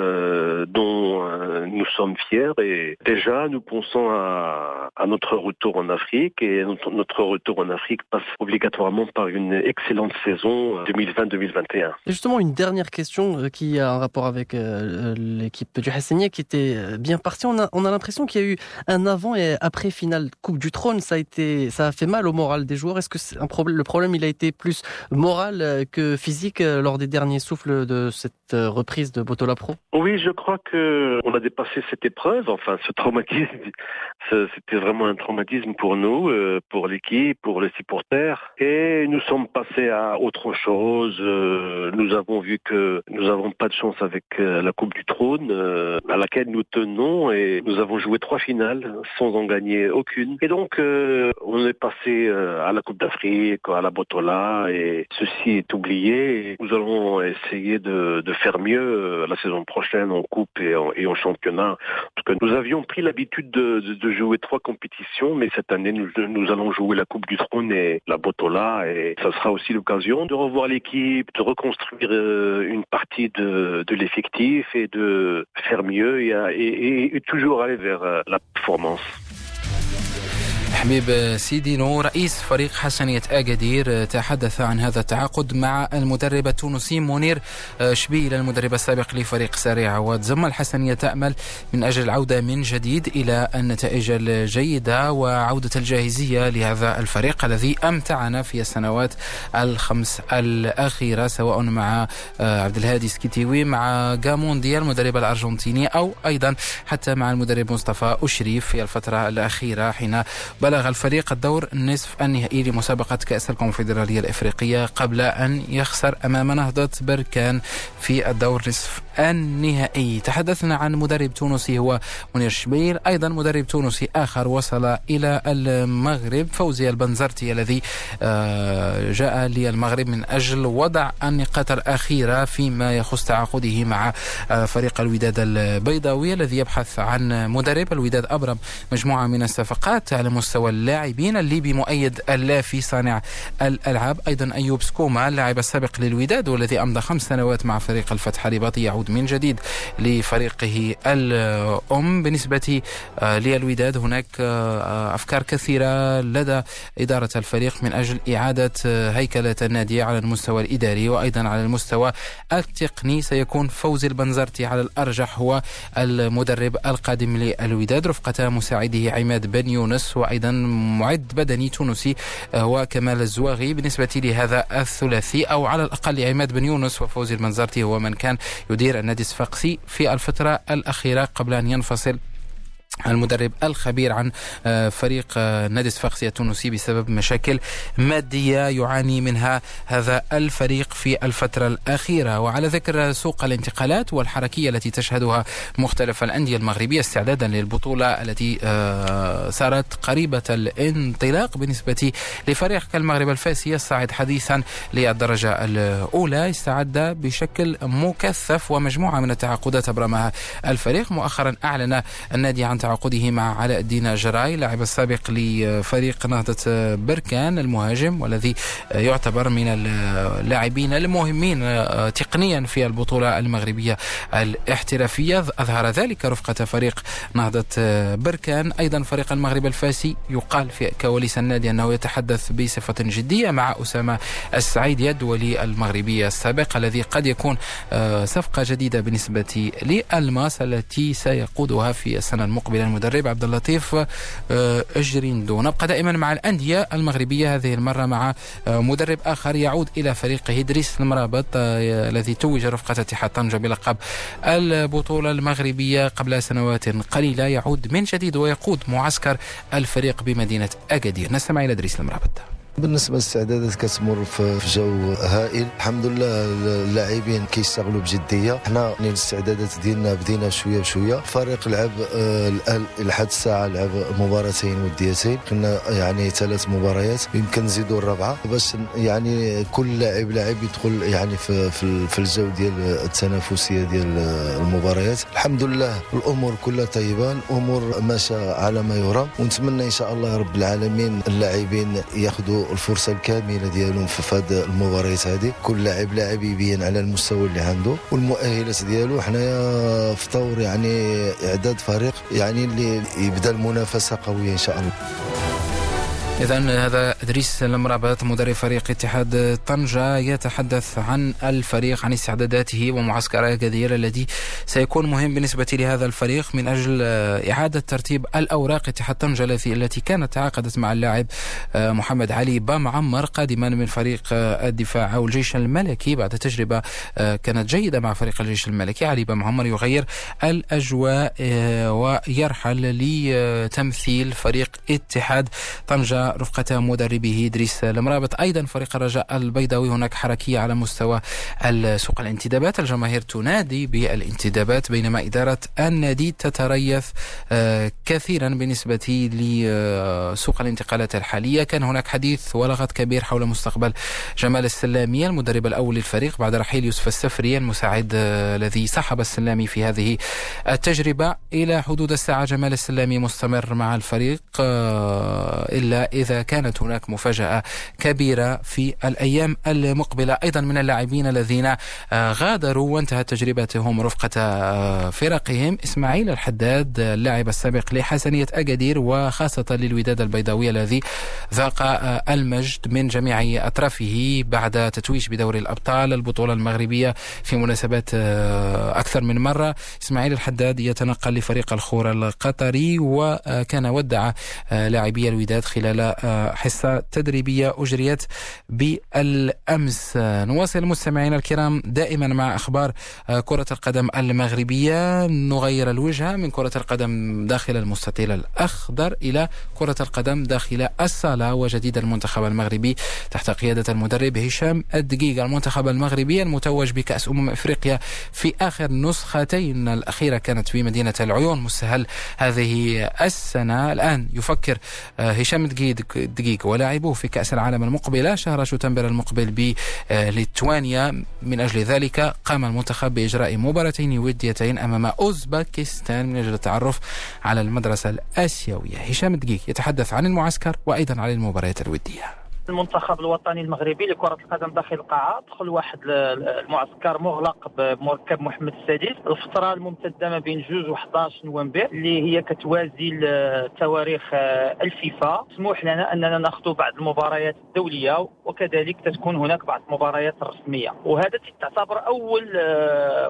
dont nous sommes fiers et déjà nous pensons à, à notre retour en Afrique et notre, notre, retour en Afrique passe obligatoirement par une excellente saison 2020-2021. Justement, une dernière question euh, qui a un rapport avec euh, l'équipe du Hassania qui était euh, bien partie. On a, on a l'impression qu'il y a eu un avant et après finale Coupe du Trône. Ça a été, ça a fait mal au moral des joueurs. Est-ce que c'est un problème, le problème il a été plus moral que physique lors des derniers souffles de cette reprise de Botola Pro? Oui, je crois que on a dépassé cette épreuve, enfin ce traumatisme, c'était vraiment un traumatisme pour nous, euh, pour l'équipe, pour les supporters. Et nous sommes passés à autre chose. Euh, nous avons vu que nous n'avons pas de chance avec euh, la Coupe du Trône, à laquelle nous tenons et nous avons joué trois finales sans en gagner aucune. Et donc, on est passé à la Coupe d'Afrique, à la Botola, et ceci est oublié. nous allons essayer de, faire mieux la saison prochaine en Coupe et en, championnat. Parce que nous avions pris l'habitude de, jouer trois compétitions, mais cette année, nous, nous allons jouer la Coupe du Trône et la Botola, et ça sera aussi l'occasion de revoir l'équipe, de reconstruire une partie de, l'effectif et de faire mieux et, et toujours aller vers euh, la performance. حبيب سيدينو رئيس فريق حسنية أكادير تحدث عن هذا التعاقد مع المدرب التونسي منير شبيل المدرب السابق لفريق سريع عواد زم الحسنية تأمل من أجل العودة من جديد إلى النتائج الجيدة وعودة الجاهزية لهذا الفريق الذي أمتعنا في السنوات الخمس الأخيرة سواء مع عبد الهادي سكيتيوي مع جامونديا المدرب الأرجنتيني أو أيضا حتى مع المدرب مصطفى أشريف في الفترة الأخيرة حين بلغ الفريق الدور النصف النهائي لمسابقة كأس الكونفدرالية الإفريقية قبل أن يخسر أمام نهضة بركان في الدور نصف النهائي. تحدثنا عن مدرب تونسي هو منير شبير أيضا مدرب تونسي آخر وصل إلى المغرب فوزي البنزرتي الذي آه، جاء للمغرب من أجل وضع النقاط الأخيرة فيما يخص تعاقده مع آه، فريق الوداد البيضاوي الذي يبحث عن مدرب. الوداد أبرم مجموعة من الصفقات على مستوى اللاعبين الليبي مؤيد اللافي صانع الألعاب. أيضا أيوب سكوما اللاعب السابق للوداد والذي أمضى خمس سنوات مع فريق الفتح الرباطي يعود من جديد لفريقه الأم. بالنسبة آه، للوداد هناك آه، أفكار كثيرة لدى إدارة الفريق من أجل إعادة آه، هيكلة النادي على المستوى الإداري وأيضا على المستوى التقني. سيكون فوزي البنزرتي على الأرجح هو المدرب القادم للوداد رفقة مساعده عماد بن يونس وأيضا معد بدني تونسي هو كمال الزواغي. بالنسبة لهذا الثلاثي أو على الأقل عماد بن يونس وفوزي المنزرتي هو من كان يدير النادي الصفاقسي في الفترة الأخيرة قبل أن ينفصل المدرب الخبير عن آه، فريق آه، نادي صفاقسي التونسي بسبب مشاكل مادية يعاني منها هذا الفريق في الفترة الأخيرة. وعلى ذكر سوق الانتقالات والحركية التي تشهدها مختلف الأندية المغربية استعدادا للبطولة التي آه، صارت قريبة الانطلاق بالنسبة لفريق كالمغرب الفاسي يصعد حديثا للدرجة الأولى. استعد بشكل مكثف ومجموعة من التعاقدات أبرمها الفريق. مؤخرا أعلن النادي عن تعاقده مع علاء الدين جراي لاعب السابق لفريق نهضة بركان المهاجم والذي يعتبر من اللاعبين المهمين تقنيا في البطولة المغربية الاحترافية. أظهر ذلك رفقة فريق نهضة بركان. أيضا فريق المغرب الفاسي يقال في كواليس النادي أنه يتحدث بصفة جدية مع أسامة السعيد يدولي المغربي السابق الذي قد يكون صفقة جديدة بالنسبة لألماس التي سيقودها في السنة المقبلة. المقبله المدرب عبد اللطيف آه، اجريندو نبقى دائما مع الأندية المغربية هذه المرة مع آه، مدرب آخر يعود إلى فريقه ادريس المرابط آه، الذي توج رفقة اتحاد طنجة بلقب البطولة المغربية قبل سنوات قليلة. يعود من جديد ويقود معسكر الفريق بمدينة اكادير نستمع إلى إدريس المرابط. بالنسبة للاستعدادات كتمر في جو هائل الحمد لله اللاعبين كيشتغلوا بجدية. حنا الاستعدادات ديالنا بدينا شوية بشوية. الفريق لعب آه، لحد الساعة لعب مباراتين وديتين. كنا يعني ثلاث مباريات يمكن نزيدوا الرابعة. باش يعني كل لاعب لاعب يدخل يعني في في, الجو ديال التنافسية ديال المباريات. الحمد لله الأمور كلها طيبة الأمور ماشية على ما يرام. ونتمنى إن شاء الله رب العالمين اللاعبين ياخذوا الفرصة الكاملة ديالهم في هذه المباريات هذه. كل لاعب لاعب يبين على المستوى اللي عنده والمؤهلات ديالو. حنايا في طور يعني إعداد فريق يعني اللي يبدأ المنافسة قوية إن شاء الله. إذا هذا إدريس المرابط مدرب فريق اتحاد طنجة يتحدث عن الفريق عن استعداداته ومعسكر أكادير الذي سيكون مهم بالنسبة لهذا الفريق من أجل إعادة ترتيب الأوراق اتحاد طنجة التي كانت تعاقدت مع اللاعب آه، محمد علي بام عمر قادما من فريق آه، الدفاع أو الجيش الملكي بعد تجربة آه، كانت جيدة مع فريق الجيش الملكي. علي بام عمر يغير الأجواء ويرحل لتمثيل فريق اتحاد طنجة. رفقة مدربه إدريس المرابط أيضا فريق الرجاء البيضاوي هناك حركية على مستوى سوق الانتدابات الجماهير تنادي بالانتدابات بينما إدارة النادي تتريث كثيرا بالنسبة لسوق الانتقالات الحالية. كان هناك حديث ولغط كبير حول مستقبل جمال السلامي المدرب الأول للفريق بعد رحيل يوسف السفري المساعد الذي سحب السلامي في هذه التجربة. إلى حدود الساعة جمال السلامي مستمر مع الفريق إلا إذا كانت هناك مفاجأة كبيرة في الأيام المقبلة. أيضا من اللاعبين الذين غادروا وانتهت تجربتهم رفقة فرقهم إسماعيل الحداد اللاعب السابق لحسنية أكادير وخاصة للوداد البيضاوي الذي ذاق المجد من جميع أطرافه بعد تتويج بدوري الأبطال البطولة المغربية في مناسبات أكثر من مرة. إسماعيل الحداد يتنقل لفريق الخور القطري وكان ودع لاعبي الوداد خلال حصة تدريبية أجريت بالأمس. نواصل مستمعينا الكرام دائما مع أخبار كرة القدم المغربية. نغير الوجهة من كرة القدم داخل المستطيل الأخضر إلى كرة القدم داخل الصالة وجديد المنتخب المغربي تحت قيادة المدرب هشام الدقيق. المنتخب المغربي المتوج بكأس أمم إفريقيا في آخر نسختين. الأخيرة كانت في مدينة العيون مستهل هذه السنة. الآن يفكر هشام الدقيق ولاعبوه في كأس العالم المقبلة. شهر شتنبر المقبل بليتوانيا من أجل ذلك قام المنتخب بإجراء مباراتين وديتين أمام أوزبكستان من أجل التعرف على المدرسة الآسيوية. هشام الدقيق يتحدث عن المعسكر وأيضا عن المباريات الودية. المنتخب الوطني المغربي لكرة القدم داخل القاعة. دخل واحد المعسكر مغلق بمركب محمد السادس. الفترة الممتدة ما بين 2 و 11 نوفمبر اللي هي كتوازي تواريخ الفيفا. تسمح لنا أننا نأخذ بعض المباريات الدولية وكذلك تكون هناك بعض المباريات الرسمية. وهذا تعتبر أول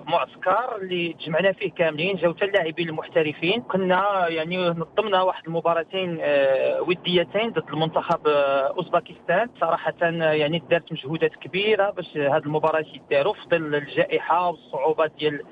معسكر اللي جمعنا فيه كاملين جاو اللاعبين المحترفين. كنا يعني نظمنا واحد المباراتين وديتين ضد المنتخب اوزبكستان باكستان صراحة يعني دارت مجهودات كبيرة باش هذه المباراة يداروا في ظل الجائحة والصعوبات ديال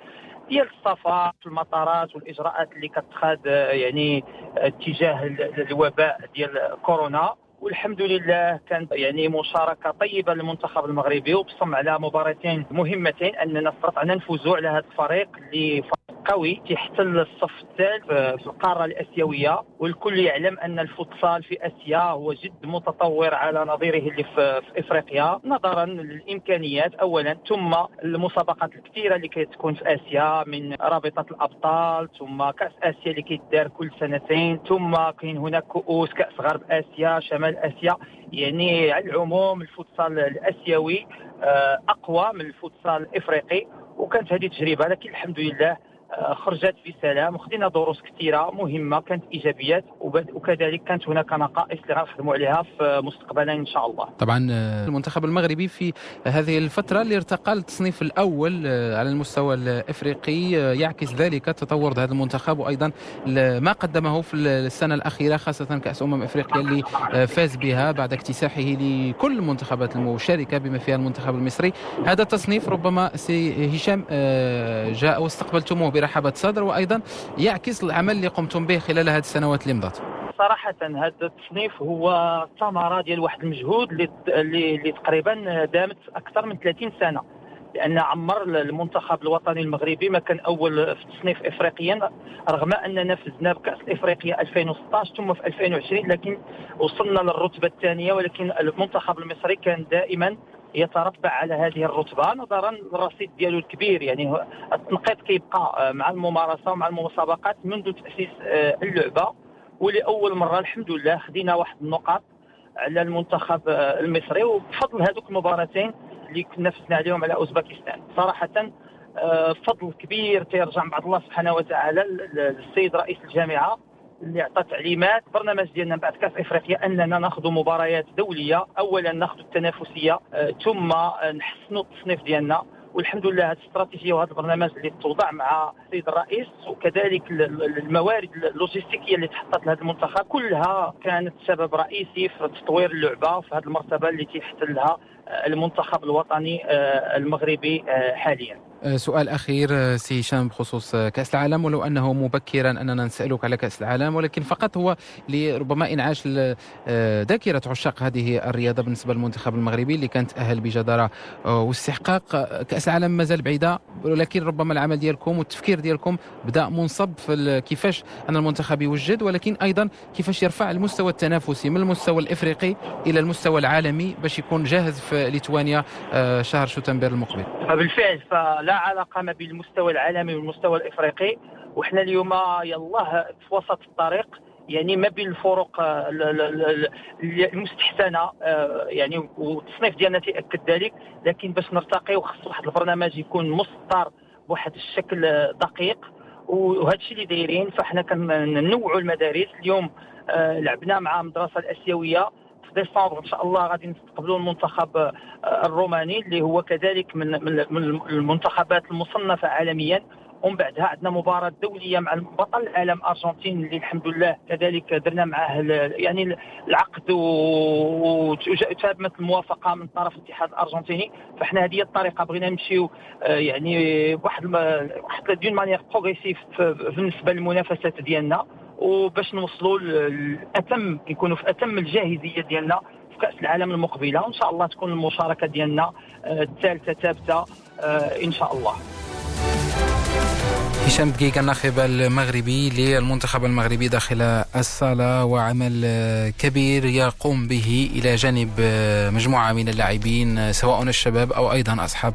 ديال السفر في المطارات والإجراءات اللي كتخاد يعني اتجاه الوباء ديال كورونا. والحمد لله كانت يعني مشاركة طيبة للمنتخب المغربي وبصم على مباراتين مهمتين أننا استطعنا نفوزوا على هذا الفريق اللي قوي تحتل الصف الثالث في القارة الآسيوية. والكل يعلم أن الفوتسال في آسيا هو جد متطور على نظيره اللي في إفريقيا. نظرا للإمكانيات اولا ثم المسابقات الكثيرة اللي كتكون في آسيا من رابطة الأبطال ثم كأس آسيا اللي كيدار كل سنتين ثم كاين هناك كؤوس كأس غرب آسيا شمال اسيا يعني على العموم الفوتسال الأسيوي أقوى من الفوتسال الإفريقي وكانت هذه تجربة لكن الحمد لله خرجت بسلام وخدينا دروس كثيرة مهمة كانت إيجابيات وكذلك كانت هناك نقائص اللي غنخدموا عليها في مستقبلا إن شاء الله. طبعا آه، المنتخب المغربي في هذه الفترة اللي ارتقى للتصنيف الأول آه، على المستوى الإفريقي آه، يعكس ذلك تطور هذا المنتخب وأيضا ما قدمه في السنة الأخيرة خاصة كأس أمم إفريقيا اللي فاز بها بعد اكتساحه لكل المنتخبات المشاركة بما فيها المنتخب المصري. هذا التصنيف ربما سي هشام جاء واستقبلتموه برحابة صدر وأيضا يعكس العمل اللي قمتم به خلال هذه السنوات اللي مضت. صراحة هذا التصنيف هو ثمرة ديال واحد المجهود اللي, اللي تقريبا دامت أكثر من 30 سنة لأن عمر المنتخب الوطني المغربي ما كان أول في التصنيف افريقيا رغم أننا فزنا بكأس الافريقيا 2016 ثم في 2020 لكن وصلنا للرتبة الثانية ولكن المنتخب المصري كان دائما يتربع على هذه الرتبة نظرا للرصيد ديالو الكبير يعني التنقيط كيبقى مع الممارسة ومع المسابقات منذ تأسيس آه، اللعبة. ولأول مرة الحمد لله خدينا واحد النقاط على المنتخب آه، المصري. وبفضل هذوك المباراتين اللي كنا فزنا عليهم على أوزبكستان. صراحة آه، فضل كبير تيرجع بعد الله سبحانه وتعالى للسيد رئيس الجامعة. اللي عطى تعليمات برنامج ديالنا بعد كاس إفريقيا أننا ناخذ مباريات دولية. اولا ناخذ التنافسية آه، ثم نحسنوا التصنيف ديالنا. والحمد لله هذه الاستراتيجية وهذا البرنامج اللي توضع مع السيد الرئيس وكذلك الموارد اللوجستيكية اللي تحطت لهذا المنتخب كلها كانت سبب رئيسي في تطوير اللعبة في هذه المرتبة اللي تيحتلها المنتخب الوطني آه، المغربي آه، حاليا. آه، سؤال أخير آه، سي هشام بخصوص آه، كأس العالم ولو أنه مبكرا أننا نسألك على كأس العالم ولكن فقط هو لربما إنعاش ذاكرة عشاق هذه الرياضة بالنسبة للمنتخب المغربي اللي كانت أهل بجدارة واستحقاق كأس العالم مازال بعيدة ولكن ربما العمل ديالكم والتفكير ديالكم بدأ منصب في كيفاش أن المنتخب يوجد ولكن أيضا كيفاش يرفع المستوى التنافسي من المستوى الإفريقي إلى المستوى العالمي باش يكون جاهز في ليتوانيا شهر شتنبر المقبل؟ بالفعل. فلا علاقة ما بين المستوى العالمي والمستوى الإفريقي وحنا اليوم يلاه في وسط الطريق يعني ما بين الفروق المستحسنة آه، يعني والتصنيف ديالنا تاكد ذلك لكن باش نرتقي خص واحد البرنامج يكون مسطر بواحد الشكل دقيق وهذا الشيء اللي دايرين فاحنا كنوعوا المدارس. اليوم آه، لعبنا مع المدرسة الآسيوية ديسمبر إن شاء الله غادي نستقبلوا المنتخب آه، الروماني اللي هو كذلك من من المنتخبات المصنفة عالميا. ومن بعدها عندنا مباراة دولية مع بطل العالم أرجنتين اللي الحمد لله كذلك درنا معاه يعني العقد وتمت الموافقة من طرف الاتحاد الأرجنتيني. فإحنا هذه الطريقة بغينا نمشيو آه، يعني واحد واحد d'une manière progressive بالنسبة للمنافسات ديالنا. وباش نوصلوا لاتم يكونوا في أتم الجاهزية ديالنا في كأس العالم المقبلة. وإن شاء الله تكون المشاركة ديالنا آه، الثالثة ثابته آه، إن شاء الله. هشام دقيقة الناخب المغربي للمنتخب المغربي داخل الصالة. وعمل كبير يقوم به إلى جانب مجموعة من اللاعبين سواء الشباب أو أيضا أصحاب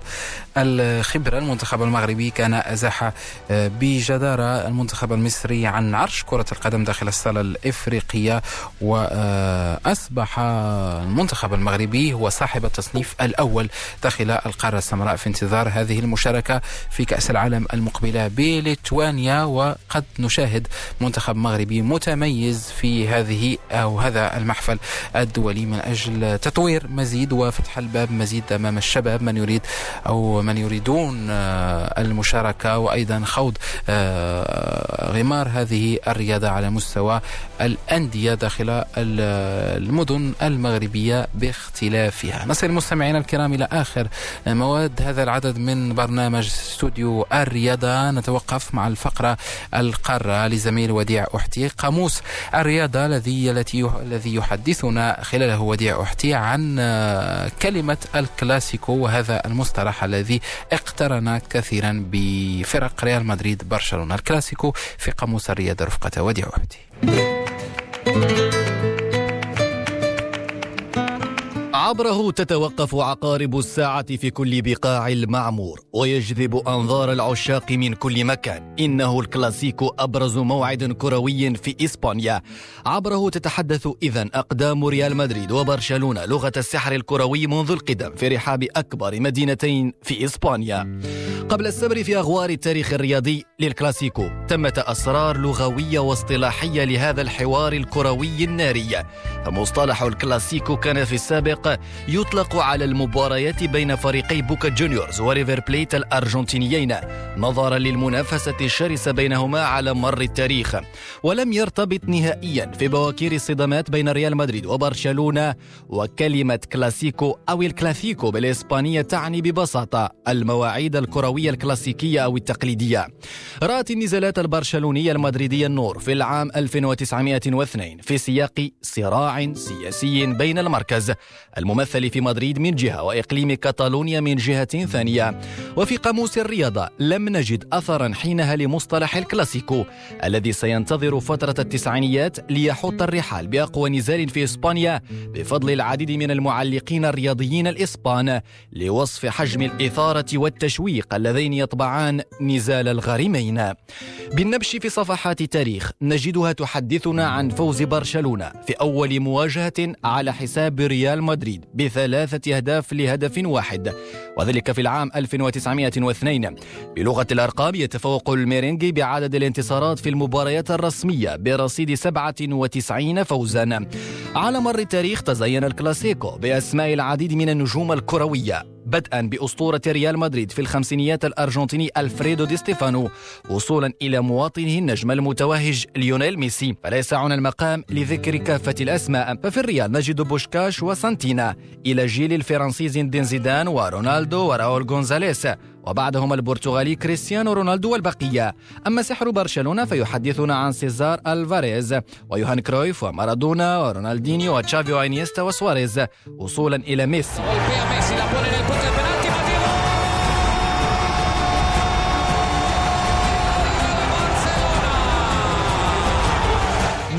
الخبرة المنتخب المغربي كان أزاح بجدارة المنتخب المصري عن عرش كرة القدم داخل الصالة الإفريقية وأصبح المنتخب المغربي هو صاحب التصنيف الأول داخل القارة السمراء في انتظار هذه المشاركة في كأس العالم المقبلة بليتوانيا. وقد نشاهد منتخب مغربي متميز في هذه أو هذا المحفل الدولي من أجل تطوير مزيد وفتح الباب مزيد أمام الشباب من يريد أو من يريدون آه، المشاركة وأيضا خوض آه، غمار هذه الرياضة على مستوى الأندية داخل المدن المغربية باختلافها. نصل المستمعين الكرام إلى آخر مواد. هذا العدد من برنامج استوديو الرياضة. نتوقف مع الفقرة القارة لزميل وديع أحتي قاموس. الرياضة الذي الذي يحدثنا خلاله وديع أحتي عن آه، كلمة الكلاسيكو وهذا المصطلح الذي اقترن كثيرا بفرق ريال مدريد برشلونة الكلاسيكو في قاموس الرياضة رفقة وديع أحتي عبره تتوقف عقارب الساعة في كل بقاع المعمور ويجذب أنظار العشاق من كل مكان. إنه الكلاسيكو أبرز موعد كروي في إسبانيا. عبره تتحدث إذا أقدام ريال مدريد وبرشلونة لغة السحر الكروي منذ القدم في رحاب أكبر مدينتين في إسبانيا. قبل السبر في أغوار التاريخ الرياضي للكلاسيكو ثمة أسرار لغوية واصطلاحية لهذا الحوار الكروي الناري. فمصطلح الكلاسيكو كان في السابق يطلق على المباريات بين فريقي بوكا جونيورز وريفر بليت الأرجنتينيين نظرا للمنافسة الشرسة بينهما على مر التاريخ. ولم يرتبط نهائيا في بواكير الصدامات بين ريال مدريد وبرشلونة وكلمة كلاسيكو أو الكلاسيكو بالإسبانية تعني ببساطة المواعيد الكروية الكلاسيكية أو التقليدية. رأت النزالات البرشلونية المدريدية النور في العام 1902 في سياق صراع سياسي بين المركز الممثل في مدريد من جهة وإقليم كاتالونيا من جهة ثانية. وفي قاموس الرياضة لم نجد أثرا حينها لمصطلح الكلاسيكو الذي سينتظر فترة التسعينيات ليحط الرحال بأقوى نزال في إسبانيا بفضل العديد من المعلقين الرياضيين الإسبان لوصف حجم الإثارة والتشويق اللذين يطبعان نزال الغارمين. بالنبش في صفحات تاريخ نجدها تحدثنا عن فوز برشلونة في أول مواجهة على حساب ريال مدريد. بثلاثة أهداف لهدف واحد وذلك في العام 1902 بلغة الأرقام يتفوق الميرينجي بعدد الانتصارات في المباريات الرسمية برصيد 97 فوزا. على مر التاريخ تزين الكلاسيكو بأسماء العديد من النجوم الكروية. بدءا بأسطورة ريال مدريد في الخمسينيات الأرجنتيني ألفريدو دي ستيفانو وصولا إلى مواطنه النجم المتوهج ليونيل ميسي. فلا يسعنا المقام لذكر كافة الأسماء. ففي الريال نجد بوشكاش وسانتينا إلى جيل الفرنسي زين زيدان ورونالدو وراول غونزاليس وبعدهم البرتغالي كريستيانو رونالدو والبقية. أما سحر برشلونة فيحدثنا عن سيزار ألفاريز ويوهان كرويف ومارادونا ورونالدينيو وتشافي وإنيستا وسواريز وصولا إلى ميسي.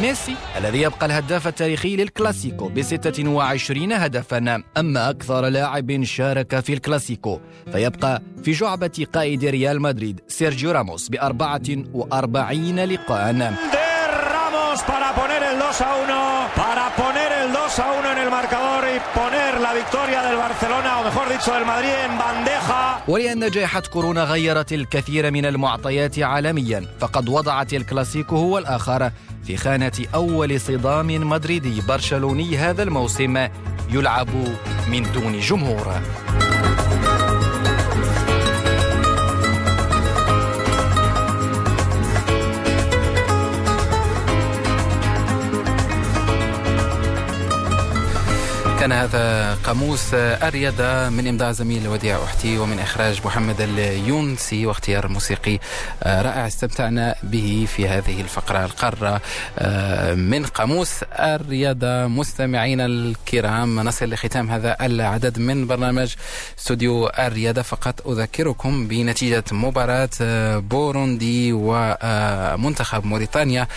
ميسي الذي يبقى الهداف التاريخي للكلاسيكو ب 26 هدفا. أما أكثر لاعب شارك في الكلاسيكو فيبقى في جعبة قائد ريال مدريد سيرجيو راموس ب 44 لقاء 2 a 1, para poner el 2 a 1 en el marcador y poner la victoria del Barcelona, o mejor dicho del Madrid, en bandeja. ولأن جائحة كورونا غيرت الكثير من المعطيات عالميا فقد وضعت الكلاسيكو هو الآخر في خانة أول صدام مدريدي برشلوني هذا الموسم يلعب من دون جمهور كان هذا قاموس أريدة من إمداع زميل وديع أحتي ومن إخراج محمد اليونسي واختيار موسيقي رائع استمتعنا به في هذه الفقرة القارة. من قاموس الرياضة مستمعينا الكرام نصل لختام هذا العدد من برنامج استوديو الرياضة فقط أذكركم بنتيجة مباراة بوروندي ومنتخب موريتانيا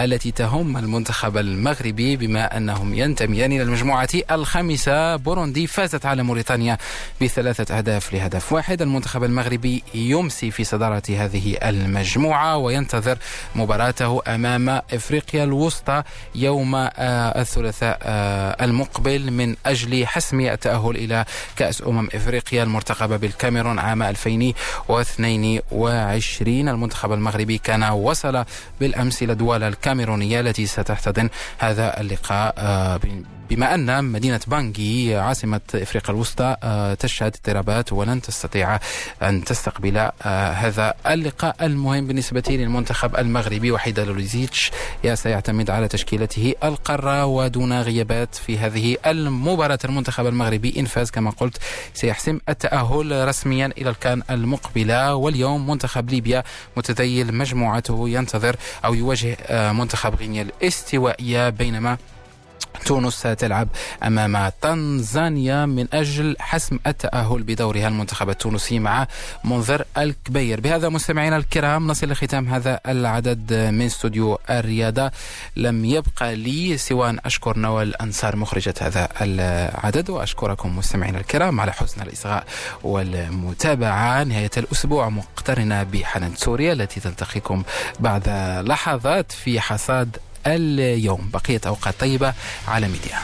التي تهم المنتخب المغربي بما أنهم ينتميان إلى المجموعة الخامسة بوروندي فازت على موريتانيا بثلاثة أهداف لهدف واحد. المنتخب المغربي يمسي في صدارة هذه المجموعة وينتظر مباراته أمام إفريقيا الوسطى يوم الثلاثاء المقبل من أجل حسم التأهل إلى كأس أمم إفريقيا المرتقبة بالكاميرون عام 2022 المنتخب المغربي كان وصل بالأمس إلى دوالا الكاميرونية التي ستحتضن هذا اللقاء بما أن مدينة بانجي عاصمة إفريقيا الوسطى تشهد اضطرابات ولن تستطيع أن تستقبل هذا اللقاء المهم بالنسبة للمنتخب المغربي وحيد لوليزيتش. سيعتمد على تشكيلته القارة ودون غيابات في هذه المباراة. المنتخب المغربي إن فاز كما قلت سيحسم التأهل رسميا إلى الكان المقبلة واليوم منتخب ليبيا متذيل مجموعته ينتظر أو يواجه منتخب غينيا الاستوائية بينما تونس تلعب أمام تنزانيا من أجل حسم التأهل بدورها المنتخب التونسي مع منذر الكبير. بهذا مستمعينا الكرام نصل لختام هذا العدد من استوديو الرياضة. لم يبقى لي سوى ان أشكر نوال أنصار مخرجة هذا العدد وأشكركم مستمعينا الكرام على حسن الإصغاء والمتابعة. نهاية الأسبوع مقترنة بحنان سوريا التي تلتقيكم بعد لحظات في حصاد اليوم. بقية أوقات طيبة على ميديا.